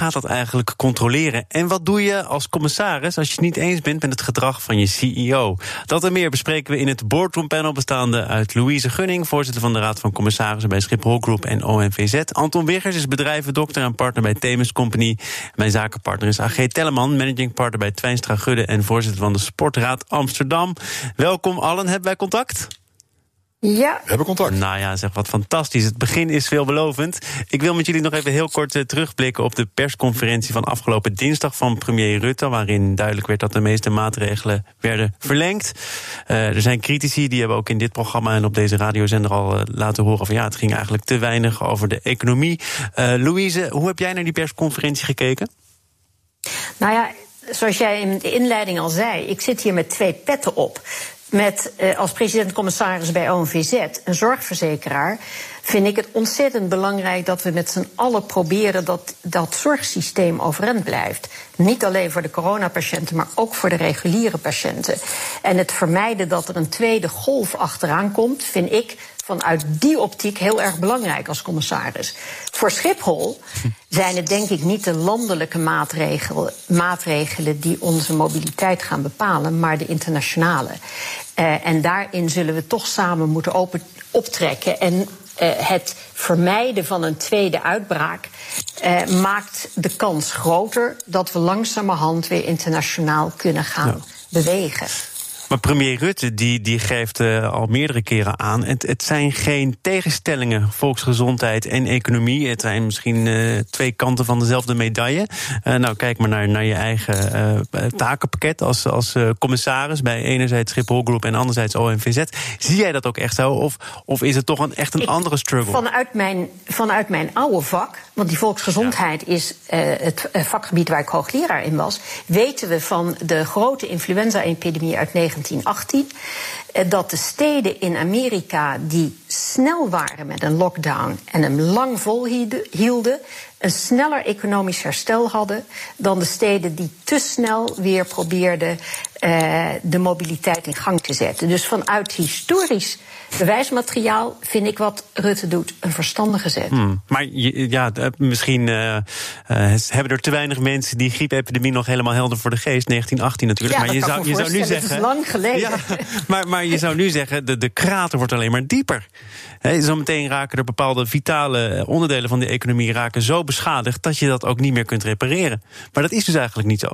gaat dat eigenlijk controleren? En wat doe je als commissaris als je het niet eens bent met het gedrag van je CEO? Dat en meer bespreken we in het boardroom panel bestaande uit Louise Gunning, voorzitter van de Raad van Commissarissen bij Schiphol Group en ONVZ. Anton Wiggers is bedrijvendokter en partner bij Themis Company. Mijn zakenpartner is AG Telleman, managing partner bij Twijnstra Gudde en voorzitter van de Sportraad Amsterdam. Welkom allen, hebben wij contact? Ja. We hebben contact. Nou ja, zeg wat fantastisch. Het begin is veelbelovend. Ik wil met jullie nog even heel kort uh, terugblikken op de persconferentie van afgelopen dinsdag van premier Rutte. Waarin duidelijk werd dat de meeste maatregelen werden verlengd. Uh, er zijn critici die hebben ook in dit programma en op deze radiozender al uh, laten horen van ja, het ging eigenlijk te weinig over de economie. Louise, hoe heb jij naar die persconferentie gekeken? Nou ja, zoals jij in de inleiding al zei, ik zit hier met twee petten op met uh, als president-commissaris bij ONVZ, een zorgverzekeraar, vind ik het ontzettend belangrijk dat we met z'n allen proberen dat dat zorgsysteem overeind blijft. Niet alleen voor de coronapatiënten, maar ook voor de reguliere patiënten. En het vermijden dat er een tweede golf achteraan komt, vind ik vanuit die optiek heel erg belangrijk als commissaris. Voor Schiphol zijn het denk ik niet de landelijke maatregelen, maatregelen die onze mobiliteit gaan bepalen, maar de internationale. Uh, en daarin zullen we toch samen moeten open, optrekken. En het vermijden van een tweede uitbraak uh, maakt de kans groter dat we langzamerhand weer internationaal kunnen gaan ja. bewegen. Maar premier Rutte die, die geeft uh, al meerdere keren aan. Het, het zijn geen tegenstellingen, volksgezondheid en economie. Het zijn misschien uh, twee kanten van dezelfde medaille. Uh, nou, kijk maar naar, naar je eigen takenpakket als, als commissaris bij enerzijds Schiphol Groep en anderzijds ONVZ. Zie jij dat ook echt zo? Of, of is het toch een, echt een Ik, andere struggle? Vanuit mijn, vanuit mijn oude vak, want die volksgezondheid ja. is het vakgebied waar ik hoogleraar in was, weten we van de grote influenza-epidemie uit 19. 1918 dat de steden in Amerika die snel waren met een lockdown en hem lang volhielden, een sneller economisch herstel hadden dan de steden die te snel weer probeerden uh, de mobiliteit in gang te zetten. Dus vanuit historisch bewijsmateriaal vind ik wat Rutte doet een verstandige zet. Hmm, maar ja, misschien uh, uh, hebben er te weinig mensen die griepepidemie nog helemaal helder voor de geest. 1918 natuurlijk. Ja, maar je zou, je zou nu zeggen. Is lang geleden. Ja, maar, maar je zou nu zeggen, de, de krater wordt alleen maar dieper. He, zometeen raken er bepaalde vitale onderdelen van de economie raken zo beschadigd dat je dat ook niet meer kunt repareren. Maar dat is dus eigenlijk niet zo.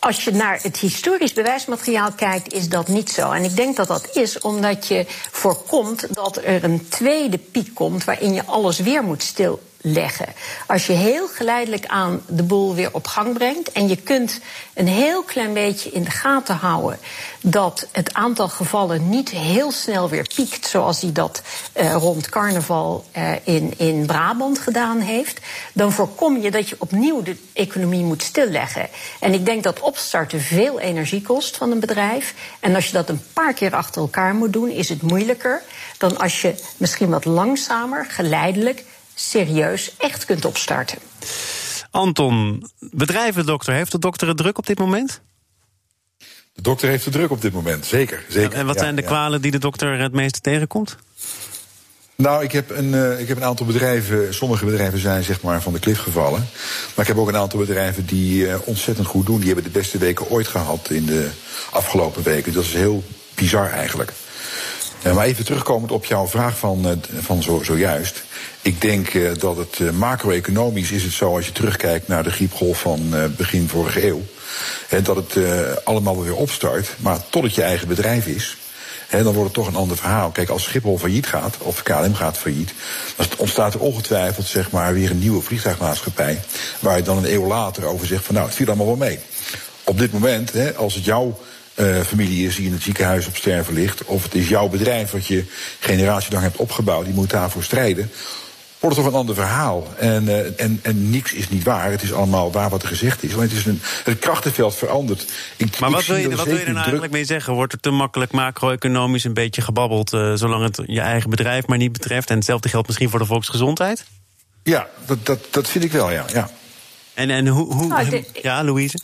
Als je naar het historisch bewijsmateriaal kijkt, is dat niet zo. En ik denk dat dat is omdat je voorkomt dat er een tweede piek komt waarin je alles weer moet stil leggen. Als je heel geleidelijk aan de boel weer op gang brengt en je kunt een heel klein beetje in de gaten houden dat het aantal gevallen niet heel snel weer piekt zoals hij dat uh, rond carnaval uh, in, in Brabant gedaan heeft, dan voorkom je dat je opnieuw de economie moet stilleggen. En ik denk dat opstarten veel energie kost van een bedrijf. En als je dat een paar keer achter elkaar moet doen, is het moeilijker dan als je misschien wat langzamer, geleidelijk serieus echt kunt opstarten. Anton, bedrijvendokter, heeft de dokter het druk op dit moment? De dokter heeft het druk op dit moment, zeker. zeker. En wat ja, zijn de ja. kwalen die de dokter het meeste tegenkomt? Nou, ik heb, een, uh, ik heb een aantal bedrijven. Sommige bedrijven zijn zeg maar van de klif gevallen. Maar ik heb ook een aantal bedrijven die uh, ontzettend goed doen. Die hebben de beste weken ooit gehad in de afgelopen weken. Dat is heel bizar eigenlijk. Uh, maar even terugkomend op jouw vraag van, van zo, zojuist. Ik denk uh, dat het uh, macro-economisch is het zo als je terugkijkt naar de griepgolf van uh, begin vorige eeuw. Dat het allemaal weer opstart. Maar tot het je eigen bedrijf is, hè, dan wordt het toch een ander verhaal. Kijk, als Schiphol failliet gaat, of KLM gaat failliet, dan ontstaat er ongetwijfeld zeg maar, weer een nieuwe vliegtuigmaatschappij. Waar je dan een eeuw later over zegt van nou, het viel allemaal wel mee. Op dit moment, als het jouw familie is die in het ziekenhuis op sterven ligt, of het is jouw bedrijf wat je generatielang hebt opgebouwd, die moet daarvoor strijden wordt het toch een ander verhaal. En, uh, en, en niks is niet waar. Het is allemaal waar wat er gezegd is. Want het, is een, het krachtenveld verandert. Ik, maar wat, wil je, wat wil je er nou eigenlijk mee zeggen? Wordt er te makkelijk macro-economisch een beetje gebabbeld... Uh, zolang het je eigen bedrijf maar niet betreft? En hetzelfde geldt misschien voor de volksgezondheid? Ja, dat, dat, dat vind ik wel, ja. ja. En, en hoe... hoe nou, ja, Louise?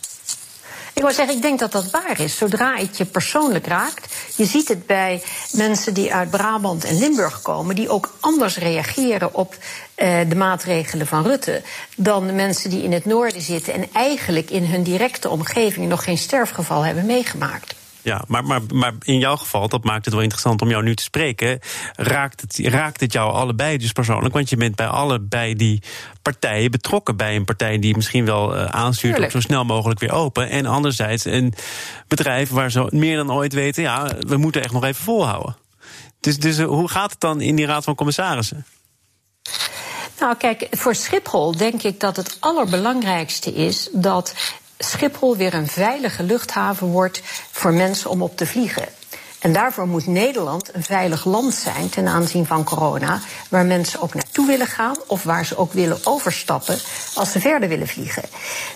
Ik wil zeggen, ik denk dat dat waar is. Zodra het je persoonlijk raakt. Je ziet het bij mensen die uit Brabant en Limburg komen, die ook anders reageren op uh, de maatregelen van Rutte. dan de mensen die in het noorden zitten en eigenlijk in hun directe omgeving nog geen sterfgeval hebben meegemaakt. Ja, maar, maar, maar in jouw geval, dat maakt het wel interessant om jou nu te spreken. Raakt het, raakt het jou allebei dus persoonlijk? Want je bent bij allebei die partijen betrokken. Bij een partij die misschien wel uh, aanstuurt op zo snel mogelijk weer open. En anderzijds een bedrijf waar ze meer dan ooit weten: ja, we moeten echt nog even volhouden. Dus, dus uh, hoe gaat het dan in die Raad van Commissarissen? Nou, kijk, voor Schiphol denk ik dat het allerbelangrijkste is dat Schiphol weer een veilige luchthaven wordt voor mensen om op te vliegen. En daarvoor moet Nederland een veilig land zijn ten aanzien van corona, waar mensen ook naartoe willen gaan of waar ze ook willen overstappen als ze verder willen vliegen.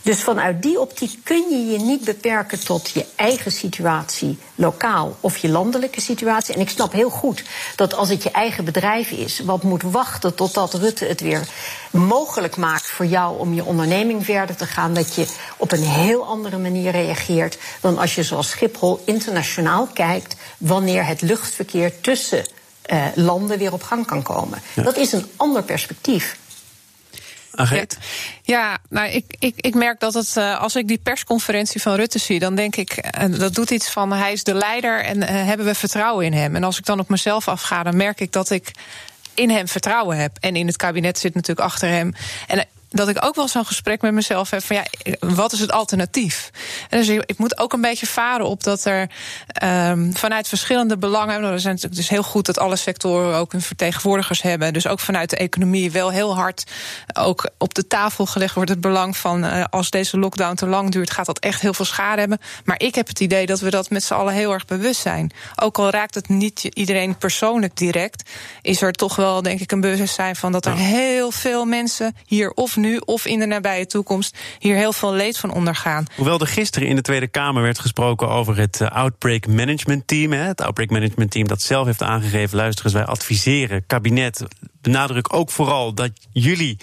Dus vanuit die optiek kun je je niet beperken tot je eigen situatie lokaal of je landelijke situatie. En ik snap heel goed dat als het je eigen bedrijf is, wat moet wachten totdat Rutte het weer mogelijk maakt voor jou om je onderneming verder te gaan, dat je op een heel andere manier reageert dan als je zoals Schiphol internationaal kijkt wanneer het luchtverkeer tussen uh, landen weer op gang kan komen. Dat is een ander perspectief. Ja, ja, nou, ik, ik, ik merk dat het, uh, als ik die persconferentie van Rutte zie, dan denk ik, uh, dat doet iets van hij is de leider en uh, hebben we vertrouwen in hem. En als ik dan op mezelf afga, dan merk ik dat ik in hem vertrouwen heb. En in het kabinet zit natuurlijk achter hem. En dat ik ook wel zo'n gesprek met mezelf heb van ja, wat is het alternatief? En dus ik, ik moet ook een beetje varen op dat er um, vanuit verschillende belangen, nou, er zijn, het is heel goed dat alle sectoren ook hun vertegenwoordigers hebben, dus ook vanuit de economie wel heel hard ook op de tafel gelegd wordt het belang van uh, als deze lockdown te lang duurt, gaat dat echt heel veel schade hebben. Maar ik heb het idee dat we dat met z'n allen heel erg bewust zijn. Ook al raakt het niet iedereen persoonlijk direct, is er toch wel denk ik een bewustzijn van dat er heel veel mensen hier of nu of in de nabije toekomst hier heel veel leed van ondergaan. Hoewel er gisteren in de Tweede Kamer werd gesproken over het eh, Outbreak Management Team. Het Outbreak Management Team dat zelf heeft aangegeven: luister eens, wij adviseren kabinet. Benadruk ook vooral dat jullie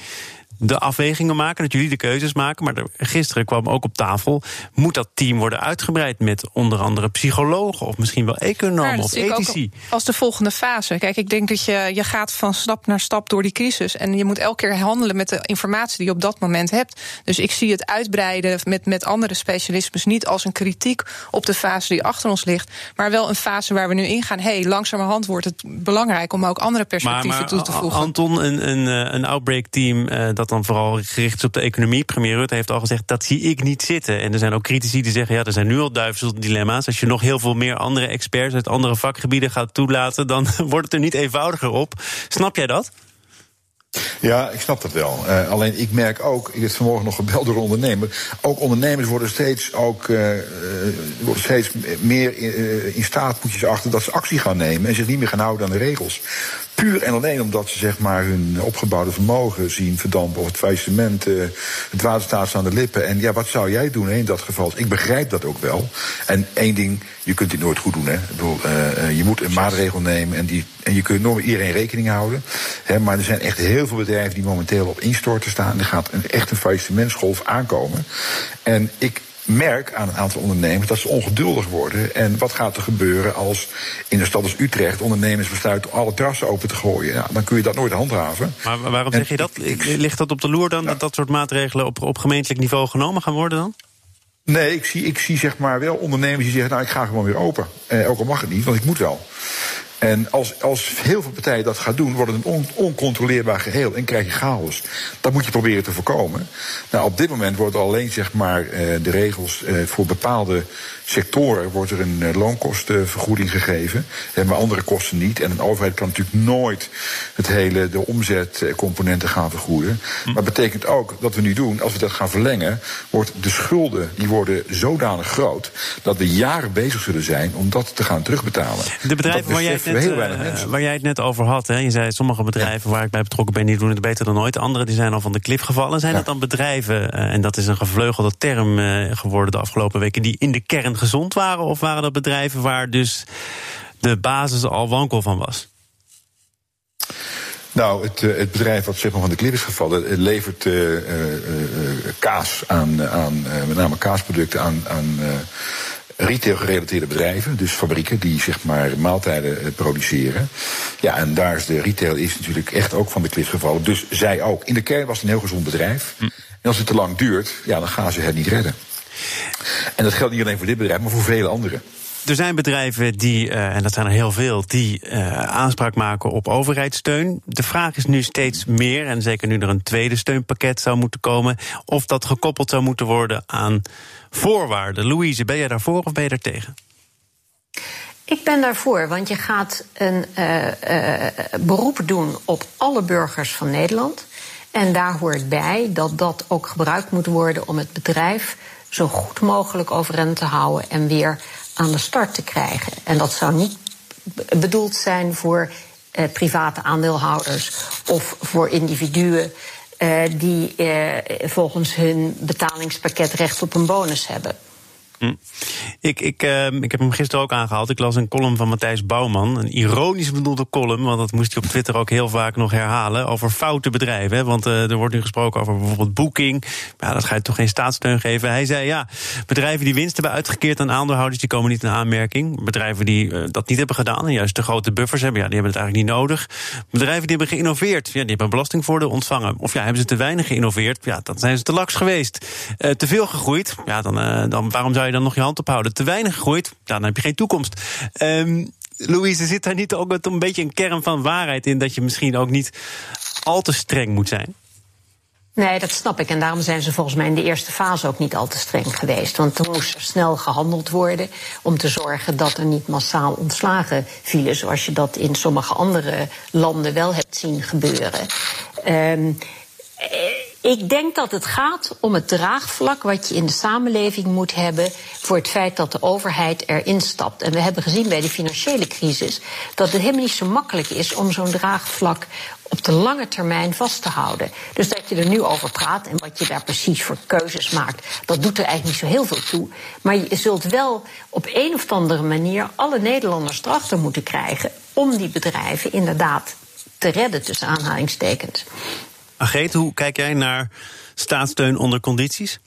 de afwegingen maken, dat jullie de keuzes maken. Maar er, gisteren kwam ook op tafel: moet dat team worden uitgebreid met onder andere psychologen of misschien wel economen of ethici? Als de volgende fase. Kijk, ik denk dat je, je gaat van stap naar stap door die crisis. En je moet elke keer handelen met de informatie die je op dat moment hebt. Dus ik zie het uitbreiden met, met andere specialismes niet als een kritiek op de fase die achter ons ligt. Maar wel een fase waar we nu ingaan. Hé, hey, langzamerhand wordt het belangrijk om ook andere perspectieven toe te voegen. Anton, een, een, een outbreak team uh, dat dan vooral gericht is op de economie. Premier Rutte heeft al gezegd, dat zie ik niet zitten. En er zijn ook critici die zeggen, ja, er zijn nu al duivelse dilemma's. Als je nog heel veel meer andere experts uit andere vakgebieden gaat toelaten... dan wordt het er niet eenvoudiger op. Snap jij dat? Ja, ik snap dat wel. Uh, alleen ik merk ook, ik heb vanmorgen nog gebeld door ondernemer. Ook ondernemers worden steeds, ook, uh, worden steeds meer in, in staat, moet je ze achter, dat ze actie gaan nemen en zich niet meer gaan houden aan de regels. Puur en alleen omdat ze zeg maar, hun opgebouwde vermogen zien verdampen. Of het faillissement, uh, het water staat aan de lippen. En ja, wat zou jij doen in dat geval? Ik begrijp dat ook wel. En één ding, je kunt dit nooit goed doen. Hè? Ik bedoel, uh, je moet een maatregel nemen en, die, en je kunt nooit iedereen rekening houden. Hè? Maar er zijn echt heel veel bedrijven die momenteel op instorten staan. Er gaat een, echt een faillissementsgolf aankomen. En ik merk aan een aantal ondernemers dat ze ongeduldig worden. En wat gaat er gebeuren als in een stad als Utrecht ondernemers besluiten alle terrassen open te gooien? Ja, dan kun je dat nooit handhaven. Maar waarom zeg je dat? Ligt dat op de loer dan, dat dat soort maatregelen op, op gemeentelijk niveau genomen gaan worden dan? Nee, ik zie, ik zie zeg maar wel ondernemers die zeggen: Nou, ik ga gewoon weer open. Eh, ook al mag het niet, want ik moet wel. En als, als heel veel partijen dat gaan doen, wordt het een on, oncontroleerbaar geheel en krijg je chaos. Dat moet je proberen te voorkomen. Nou, op dit moment worden alleen zeg maar, uh, de regels uh, voor bepaalde sectoren wordt er een uh, loonkostenvergoeding gegeven, maar andere kosten niet. En een overheid kan natuurlijk nooit het hele de omzetcomponenten gaan vergoeden. Hm. Maar dat betekent ook dat we nu doen, als we dat gaan verlengen, wordt de schulden die worden zodanig groot dat we jaren bezig zullen zijn om dat te gaan terugbetalen. De bedrijven waar jij net, heel weinig uh, mensen. waar jij het net over had, hè? je zei sommige bedrijven waar ik bij betrokken ben, die doen het beter dan ooit. Anderen die zijn al van de klif gevallen. Zijn het dan bedrijven, uh, en dat is een gevleugelde term geworden de afgelopen weken, die in de kern gezond waren? Of waren dat bedrijven waar dus de basis al wankel van was? Nou, het, het, bedrijf wat zeg maar, van de klip is gevallen, levert uh, uh, kaas aan, aan met name kaasproducten aan, aan retail gerelateerde bedrijven, dus fabrieken die zeg maar maaltijden produceren. Ja, en daar is de retail is natuurlijk echt ook van de klif gevallen. Dus zij ook. In de kern was het een heel gezond bedrijf. En als het te lang duurt, ja, dan gaan ze het niet redden. En dat geldt niet alleen voor dit bedrijf, maar voor vele anderen. Er zijn bedrijven die, uh, en dat zijn er heel veel, die uh, aanspraak maken op overheidssteun. De vraag is nu steeds meer, en zeker nu er een tweede steunpakket zou moeten komen, of dat gekoppeld zou moeten worden aan voorwaarden. Louise, ben jij daarvoor of ben je daar tegen? Ik ben daarvoor, want je gaat een uh, beroep doen op alle burgers van Nederland. En daar hoort bij dat dat ook gebruikt moet worden om het bedrijf zo goed mogelijk overeind te houden en weer aan de start te krijgen. En dat zou niet bedoeld zijn voor uh, private aandeelhouders of voor individuen die uh, volgens hun betalingspakket recht op een bonus hebben. Hm. Ik, ik, uh, ik heb hem gisteren ook aangehaald. Ik las een column van Matthijs Bouwman. Een ironisch bedoelde column, want dat moest hij op Twitter ook heel vaak nog herhalen. Over foute bedrijven. Want uh, er wordt nu gesproken over bijvoorbeeld Booking. Ja, dat ga je toch geen staatssteun geven. Hij zei ja, bedrijven die winst hebben uitgekeerd aan aandeelhouders, die komen niet in aanmerking. Bedrijven die uh, dat niet hebben gedaan en juist de grote buffers hebben, ja, die hebben het eigenlijk niet nodig. Bedrijven die hebben geïnnoveerd, ja, die hebben een belastingvoordeel ontvangen. Of ja, hebben ze te weinig geïnnoveerd, ja, dan zijn ze te laks geweest. Uh, te veel gegroeid, ja, dan, dan waarom zou je dan nog je hand ophouden? Te weinig gegroeid, dan heb je geen toekomst. Um, Louise, zit daar niet ook een beetje een kern van waarheid in dat je misschien ook niet al te streng moet zijn? Nee, dat snap ik. En daarom zijn ze volgens mij in de eerste fase ook niet al te streng geweest. Want toen moest er snel gehandeld worden om te zorgen dat er niet massaal ontslagen vielen. Zoals je dat in sommige andere landen wel hebt zien gebeuren. Um, ik denk dat het gaat om het draagvlak wat je in de samenleving moet hebben voor het feit dat de overheid erin stapt. En we hebben gezien bij de financiële crisis dat het helemaal niet zo makkelijk is om zo'n draagvlak op de lange termijn vast te houden. Dus dat je er nu over praat en wat je daar precies voor keuzes maakt, dat doet er eigenlijk niet zo heel veel toe. Maar je zult wel op een of andere manier alle Nederlanders erachter moeten krijgen om die bedrijven inderdaad te redden, tussen aanhalingstekens. Agreet, hoe kijk jij naar staatssteun onder condities?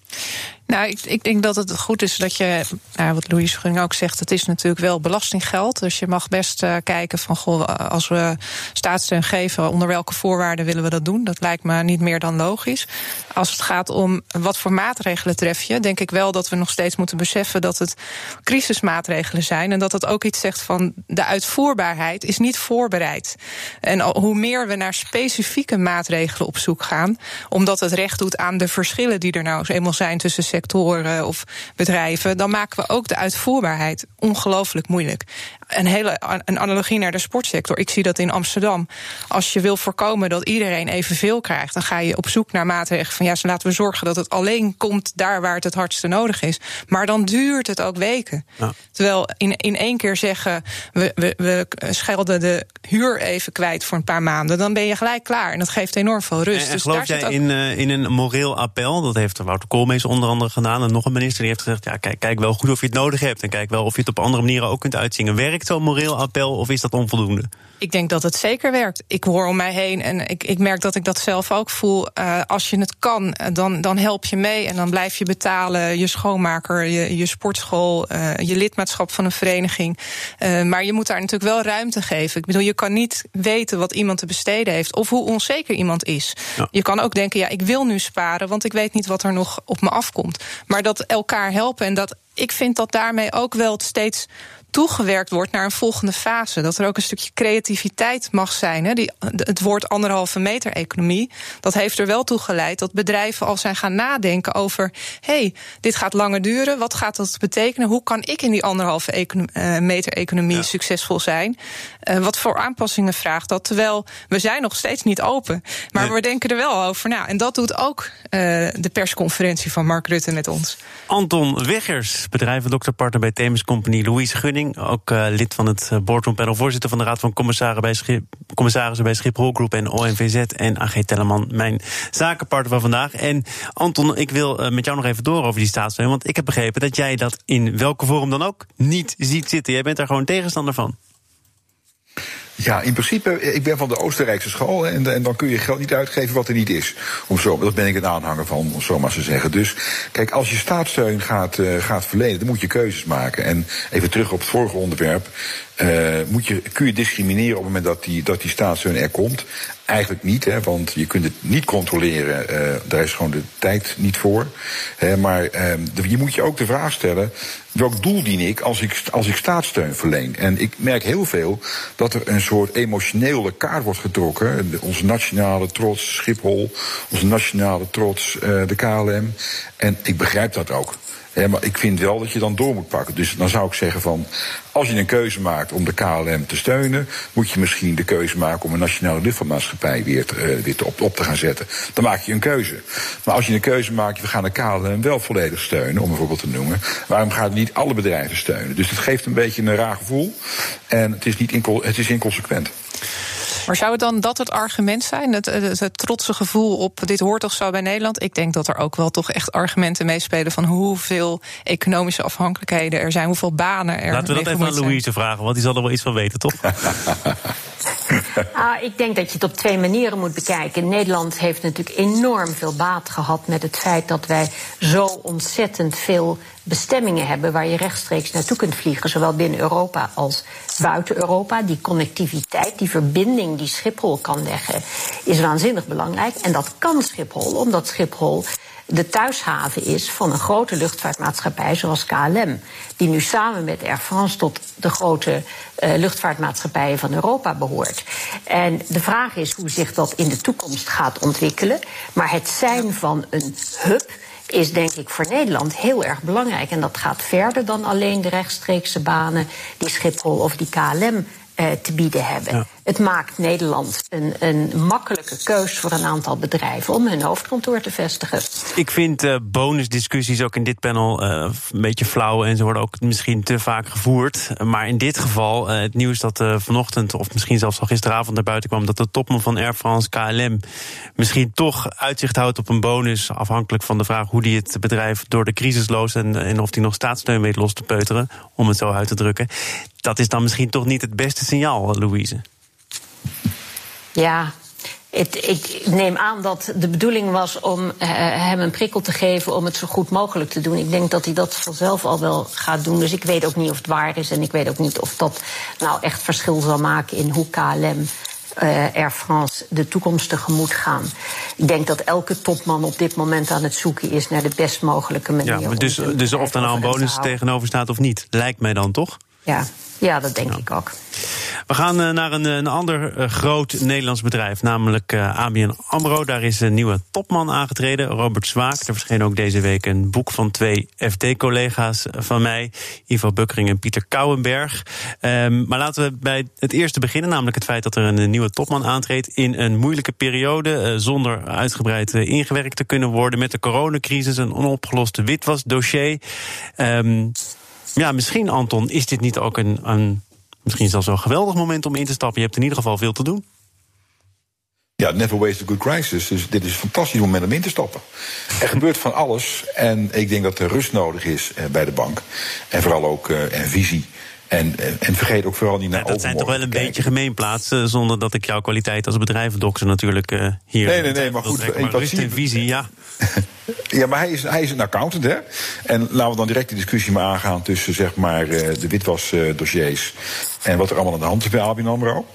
Nou, ik, ik, denk dat het goed is dat je, nou, wat Louise Gunning ook zegt, het is natuurlijk wel belastinggeld. Dus je mag best uh, kijken van, goh, als we staatssteun geven, onder welke voorwaarden willen we dat doen? Dat lijkt me niet meer dan logisch. Als het gaat om wat voor maatregelen tref je, denk ik wel dat we nog steeds moeten beseffen dat het crisismaatregelen zijn. En dat het ook iets zegt van de uitvoerbaarheid is niet voorbereid. En hoe meer we naar specifieke maatregelen op zoek gaan, omdat het recht doet aan de verschillen die er nou eenmaal zijn tussen sectoren of bedrijven, dan maken we ook de uitvoerbaarheid ongelooflijk moeilijk. Een hele een analogie naar de sportsector. Ik zie dat in Amsterdam. Als je wil voorkomen dat iedereen evenveel krijgt, dan ga je op zoek naar maatregelen van ja, dus laten we zorgen dat het alleen komt daar waar het het hardste nodig is. Maar dan duurt het ook weken. Ja. Terwijl in, in één keer zeggen we, we, we schelden de huur even kwijt voor een paar maanden, dan ben je gelijk klaar. En dat geeft enorm veel rust. En, en dus geloof daar jij zit ook... in, uh, in een moreel appel? Dat heeft Wouter Koolmees onder andere gedaan. En nog een minister die heeft gezegd: ja, kijk, kijk wel goed of je het nodig hebt. En kijk wel of je het op andere manieren ook kunt uitzingen. Werkt zo'n moreel appel of is dat onvoldoende? Ik denk dat het zeker werkt. Ik hoor om mij heen en ik, ik merk dat ik dat zelf ook voel. Uh, als je het kan, dan, dan help je mee en dan blijf je betalen. Je schoonmaker, je, je sportschool, uh, je lidmaatschap van een vereniging. Uh, maar je moet daar natuurlijk wel ruimte geven. Ik bedoel, je kan niet weten wat iemand te besteden heeft of hoe onzeker iemand is. Ja. Je kan ook denken, ja, ik wil nu sparen, want ik weet niet wat er nog op me afkomt. Maar dat elkaar helpen en dat ik vind dat daarmee ook wel steeds toegewerkt wordt naar een volgende fase. Dat er ook een stukje creativiteit mag zijn. Hè. Die, het woord anderhalve meter economie, dat heeft er wel toe geleid dat bedrijven al zijn gaan nadenken over: hé, hey, dit gaat langer duren, wat gaat dat betekenen? Hoe kan ik in die anderhalve econo uh, meter economie ja. succesvol zijn? Uh, wat voor aanpassingen vraagt dat? Terwijl we zijn nog steeds niet open. Maar nee. we denken er wel over na. En dat doet ook uh, de persconferentie van Mark Rutte met ons. Anton Weggers, bedrijvendokterpartner bij Themis Company, Louise Gunning. Ook uh, lid van het boardroom panel, voorzitter van de Raad van Commissarissen bij, commissarissen bij Schiphol Groep en ONVZ. En AG Telleman, mijn zakenpartner van vandaag. En Anton, ik wil uh, met jou nog even door over die staatssteun. Want ik heb begrepen dat jij dat in welke vorm dan ook niet ziet zitten. Jij bent daar gewoon tegenstander van. Ja, in principe, ik ben van de Oostenrijkse school en, en, dan kun je geld niet uitgeven wat er niet is. Om zo, dat ben ik een aanhanger van, om zo maar te zeggen. Dus kijk, als je staatssteun gaat, uh, gaat verlenen, dan moet je keuzes maken. En even terug op het vorige onderwerp. Uh, moet je, kun je discrimineren op het moment dat die, dat die staatssteun er komt? Eigenlijk niet, hè, want je kunt het niet controleren. Uh, daar is gewoon de tijd niet voor. Hè, maar uh, je moet je ook de vraag stellen: welk doel dien ik als ik, als ik staatssteun verleen? En ik merk heel veel dat er een soort emotionele kaart wordt getrokken. Onze nationale trots, Schiphol, onze nationale trots, uh, de KLM. En ik begrijp dat ook. Ja, maar ik vind wel dat je dan door moet pakken. Dus dan zou ik zeggen van, als je een keuze maakt om de KLM te steunen, moet je misschien de keuze maken om een nationale luchtvaartmaatschappij weer, te, uh, weer op, op, te gaan zetten. Dan maak je een keuze. Maar als je een keuze maakt, we gaan de KLM wel volledig steunen, om een voorbeeld te noemen, waarom gaan we niet alle bedrijven steunen? Dus dat geeft een beetje een raar gevoel en het is, niet het is inconsequent. Maar zou het dan dat het argument zijn? Het, het, het, trotse gevoel op dit hoort toch zo bij Nederland? Ik denk dat er ook wel toch echt argumenten meespelen van hoeveel economische afhankelijkheden er zijn, hoeveel banen er Laten we dat even aan Louise vragen, want die zal er wel iets van weten, toch? ah, ik denk dat je het op twee manieren moet bekijken. Nederland heeft natuurlijk enorm veel baat gehad met het feit dat wij zo ontzettend veel bestemmingen hebben waar je rechtstreeks naartoe kunt vliegen, zowel binnen Europa als buiten Europa. Die connectiviteit, die verbinding die Schiphol kan leggen, is waanzinnig belangrijk. En dat kan Schiphol, omdat Schiphol de thuishaven is van een grote luchtvaartmaatschappij zoals KLM. Die nu samen met Air France tot de grote uh, luchtvaartmaatschappijen van Europa behoort. En de vraag is hoe zich dat in de toekomst gaat ontwikkelen. Maar het zijn van een hub is denk ik voor Nederland heel erg belangrijk. En dat gaat verder dan alleen de rechtstreekse banen die Schiphol of die KLM uh, te bieden hebben. Het maakt Nederland een, een makkelijke keus voor een aantal bedrijven om hun hoofdkantoor te vestigen. Ik vind uh, bonusdiscussies ook in dit panel uh, een beetje flauw en ze worden ook misschien te vaak gevoerd. Maar in dit geval, uh, het nieuws dat vanochtend of misschien zelfs al gisteravond naar buiten kwam, dat de topman van Air France KLM misschien toch uitzicht houdt op een bonus, afhankelijk van de vraag hoe die het bedrijf door de crisis loost en, en of die nog staatssteun weet los te peuteren, om het zo uit te drukken. Dat is dan misschien toch niet het beste signaal, Louise. Ja, het, ik neem aan dat de bedoeling was om uh, hem een prikkel te geven om het zo goed mogelijk te doen. Ik denk dat hij dat vanzelf al wel gaat doen. Dus ik weet ook niet of het waar is. En ik weet ook niet of dat nou echt verschil zal maken in hoe KLM uh, Air France de toekomst tegemoet gaan. Ik denk dat elke topman op dit moment aan het zoeken is naar de best mogelijke manier. Ja, maar dus, dus of er nou een bonus tegenover staat of niet, lijkt mij dan toch? Ja, ja dat denk ik ook. We gaan uh, naar een, een ander uh, groot Nederlands bedrijf, namelijk uh, ABN AMRO. Daar is een nieuwe topman aangetreden, Robert Zwaak. Er verscheen ook deze week een boek van twee FD-collega's van mij... Ivo Bukkering en Pieter Kouwenberg. Um, maar laten we bij het eerste beginnen, namelijk het feit dat er een nieuwe topman aantreedt... in een moeilijke periode, zonder uitgebreid ingewerkt te kunnen worden... met de coronacrisis, een onopgeloste witwasdossier... Um, ja, misschien, Anton, is dit niet ook een, een misschien zelfs een geweldig moment om in te stappen. Je hebt in ieder geval veel te doen. Ja, never waste a good crisis. Dus dit is een fantastisch moment om in te stappen. Er gebeurt van alles. En ik denk dat er rust nodig is bij de bank. En vooral ook uh, en visie. En, en, vergeet ook vooral niet naar ja, Dat zijn toch wel een beetje gemeenplaats, uh, zonder dat ik jouw kwaliteit als bedrijvendokter natuurlijk uh, hier. Nee, nee, nee, maar goed. Maar rust en visie, ja. ja, maar hij is, hij is een accountant, hè? En laten we dan direct de discussie maar aangaan tussen zeg maar, de witwasdossiers en wat er allemaal aan de hand is bij ABN AMRO.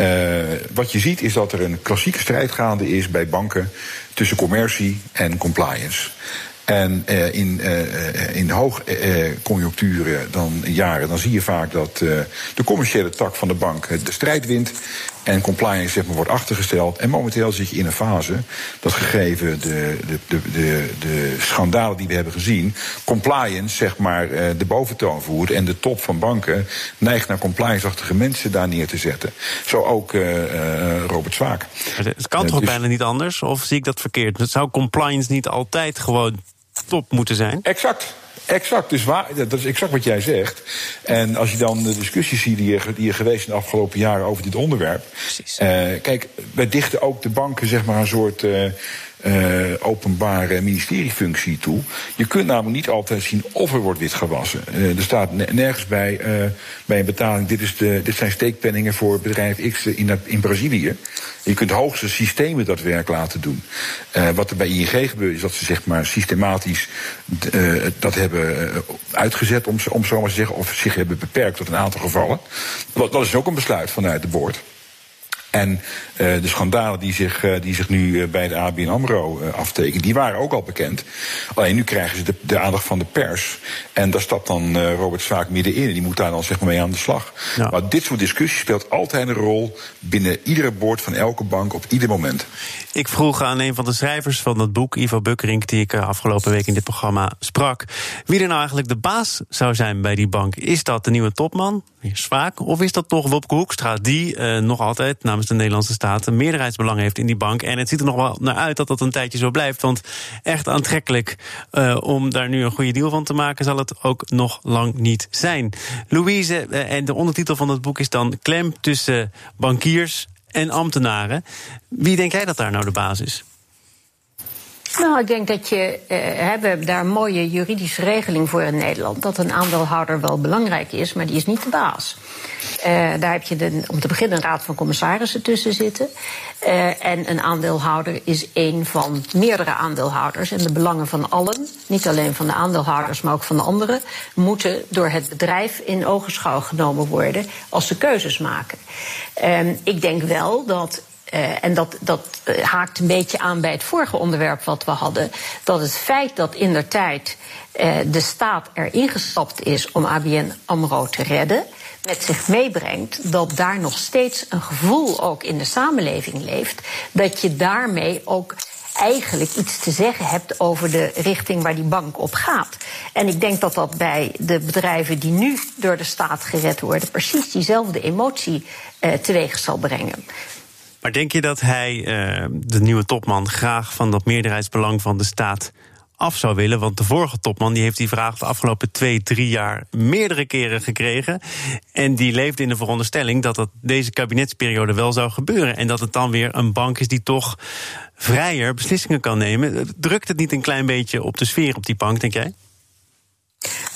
Uh, wat je ziet is dat er een klassieke strijd gaande is bij banken tussen commercie en compliance. En uh, in, uh, in hoogconjuncturen, dan jaren, dan zie je vaak dat de commerciële tak van de bank de strijd wint. En compliance zeg maar, wordt achtergesteld. En momenteel zit je in een fase dat gegeven de, de, de, de, de schandalen die we hebben gezien, compliance zeg maar de boventoon voert. En de top van banken neigt naar compliance-achtige mensen daar neer te zetten. Zo ook Robert Zwaak. Het kan toch dus... bijna niet anders? Of zie ik dat verkeerd? Zou compliance niet altijd gewoon top moeten zijn? Exact. Exact, dus waar, dat is exact wat jij zegt. En als je dan de discussies ziet die er, die er geweest zijn de afgelopen jaren over dit onderwerp. Precies. Uh, kijk, wij dichten ook de banken zeg maar een soort. Uh, uh, openbare ministeriefunctie toe. Je kunt namelijk niet altijd zien of er wordt witgewassen. Uh, er staat nergens bij, uh, bij een betaling... Dit, is de, dit zijn steekpenningen voor bedrijf X in, in Brazilië. Je kunt hoogste systemen dat werk laten doen. wat er bij ING gebeurt is dat ze zeg maar, systematisch dat hebben uitgezet... Om, om zo maar te zeggen, of zich hebben beperkt tot een aantal gevallen. Dat, dat is ook een besluit vanuit de boord. En uh, de schandalen die zich, uh, die zich nu uh, bij de ABN AMRO aftekenen, die waren ook al bekend. Alleen nu krijgen ze de, de aandacht van de pers. En daar stapt dan Robert Zwaak middenin. En die moet daar dan zeg maar mee aan de slag. Ja. Maar dit soort discussies speelt altijd een rol binnen iedere boord van elke bank op ieder moment. Ik vroeg aan een van de schrijvers van dat boek, Ivo Bukkerink, die ik afgelopen week in dit programma sprak, wie er nou eigenlijk de baas zou zijn bij die bank. Is dat de nieuwe topman, Zwaak, of is dat toch Wopke Hoekstra, die nog altijd namens de Nederlandse staat een meerderheidsbelang heeft in die bank. En het ziet er nog wel naar uit dat dat een tijdje zo blijft. Want echt aantrekkelijk uh, om daar nu een goede deal van te maken, zal het ook nog lang niet zijn. Louise, uh, en de ondertitel van het boek is dan Klem tussen bankiers en ambtenaren. Wie denk jij dat daar nou de basis is? Nou, ik denk dat je. Uh, hebben daar een mooie juridische regeling voor in Nederland. Dat een aandeelhouder wel belangrijk is, maar die is niet de baas. Uh, daar heb je de, om te beginnen een raad van commissarissen tussen zitten. Uh, en een aandeelhouder is een van meerdere aandeelhouders. En de belangen van allen, niet alleen van de aandeelhouders, maar ook van de anderen, moeten door het bedrijf in ogenschouw genomen worden als ze keuzes maken. Uh, ik denk wel dat uh, en dat, dat uh, haakt een beetje aan bij het vorige onderwerp wat we hadden. Dat het feit dat in der tijd uh, de staat erin gestapt is om ABN Amro te redden. met zich meebrengt dat daar nog steeds een gevoel ook in de samenleving leeft. dat je daarmee ook eigenlijk iets te zeggen hebt over de richting waar die bank op gaat. En ik denk dat dat bij de bedrijven die nu door de staat gered worden, precies diezelfde emotie uh, teweeg zal brengen. Maar denk je dat hij, uh, de nieuwe topman, graag van dat meerderheidsbelang van de staat af zou willen? Want de vorige topman die heeft die vraag de afgelopen twee, drie jaar meerdere keren gekregen. En die leefde in de veronderstelling dat dat deze kabinetsperiode wel zou gebeuren. En dat het dan weer een bank is die toch vrijer beslissingen kan nemen. Drukt het niet een klein beetje op de sfeer op die bank, denk jij?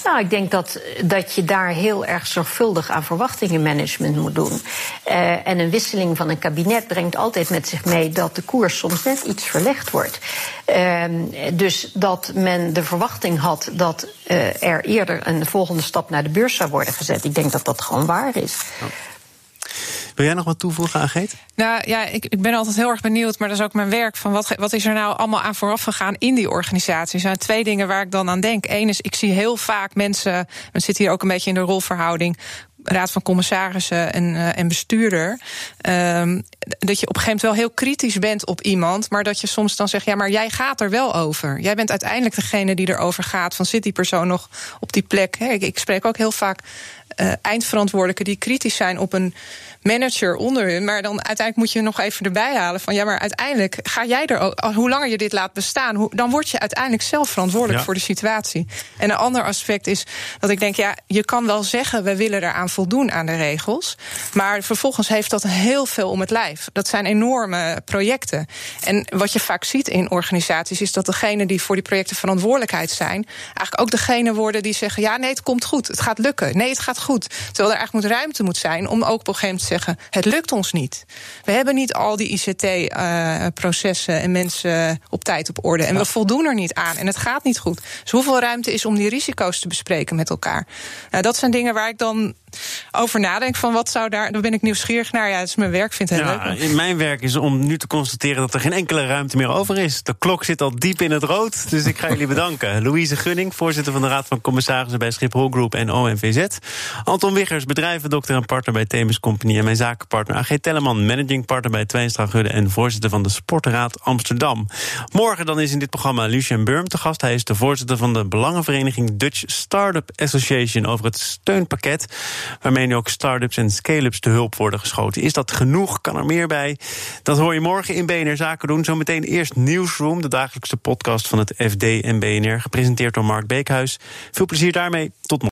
Nou, ik denk dat, dat je daar heel erg zorgvuldig aan verwachtingenmanagement moet doen. Uh, en een wisseling van een kabinet brengt altijd met zich mee dat de koers soms net iets verlegd wordt. Uh, dus dat men de verwachting had dat uh, er eerder een volgende stap naar de beurs zou worden gezet. Ik denk dat dat gewoon waar is. Wil jij nog wat toevoegen, Ageet? Nou ja, ik, ik ben altijd heel erg benieuwd, maar dat is ook mijn werk. Van wat, wat is er nou allemaal aan vooraf gegaan in die organisatie? Er zijn twee dingen waar ik dan aan denk. Eén is, ik zie heel vaak mensen, we zitten hier ook een beetje in de rolverhouding raad van commissarissen en, uh, en bestuurder. Um, dat je op een gegeven moment wel heel kritisch bent op iemand, maar dat je soms dan zegt: ja, maar jij gaat er wel over. Jij bent uiteindelijk degene die erover gaat. Van zit die persoon nog op die plek? Ik spreek ook heel vaak uh, eindverantwoordelijken die kritisch zijn op een manager onder hun. Maar dan uiteindelijk moet je nog even erbij halen van ja, maar uiteindelijk ga jij er ook, hoe langer je dit laat bestaan, hoe, dan word je uiteindelijk zelf verantwoordelijk ja. voor de situatie. En een ander aspect is dat ik denk, ja, je kan wel zeggen, we willen eraan voldoen aan de regels. Maar vervolgens heeft dat heel veel om het lijf. Dat zijn enorme projecten. En wat je vaak ziet in organisaties is dat degenen die voor die projecten verantwoordelijkheid zijn, eigenlijk ook degene worden die zeggen: ja, nee, het komt goed, het gaat lukken. Nee, het gaat goed. Terwijl er eigenlijk moet ruimte moet zijn om ook op een gegeven moment zeggen: het lukt ons niet. We hebben niet al die ICT-processen uh, en mensen op tijd op orde. En we voldoen er niet aan. En het gaat niet goed. Dus hoeveel ruimte is om die risico's te bespreken met elkaar? Nou, dat zijn dingen waar ik dan over nadenk van wat zou daar. Dan ben ik nieuwsgierig naar. Ja, het is mijn werk, vind het ja, leuk. Mijn werk is om nu te constateren dat er geen enkele ruimte meer over is. De klok zit al diep in het rood. Dus ik ga jullie bedanken. Louise Gunning, voorzitter van de Raad van Commissarissen bij Schiphol Group en OMVZ. Anton Wiggers, bedrijvendokter en partner bij Themis Company. En mijn zakenpartner AG Telleman, managing partner bij Twijnstra Gudde en voorzitter van de Sportraad Amsterdam. Morgen dan is in dit programma Lucien Burm te gast. Hij is de voorzitter van de Belangenvereniging Dutch Startup Association over het steunpakket waarmee nu ook start-ups en scale-ups te hulp worden geschoten. Is dat genoeg? Kan er meer bij? Dat hoor je morgen in BNR Zaken doen. Zometeen eerst Newsroom, de dagelijkse podcast van het FD en BNR, gepresenteerd door Mark Beekhuis. Veel plezier daarmee. Tot morgen.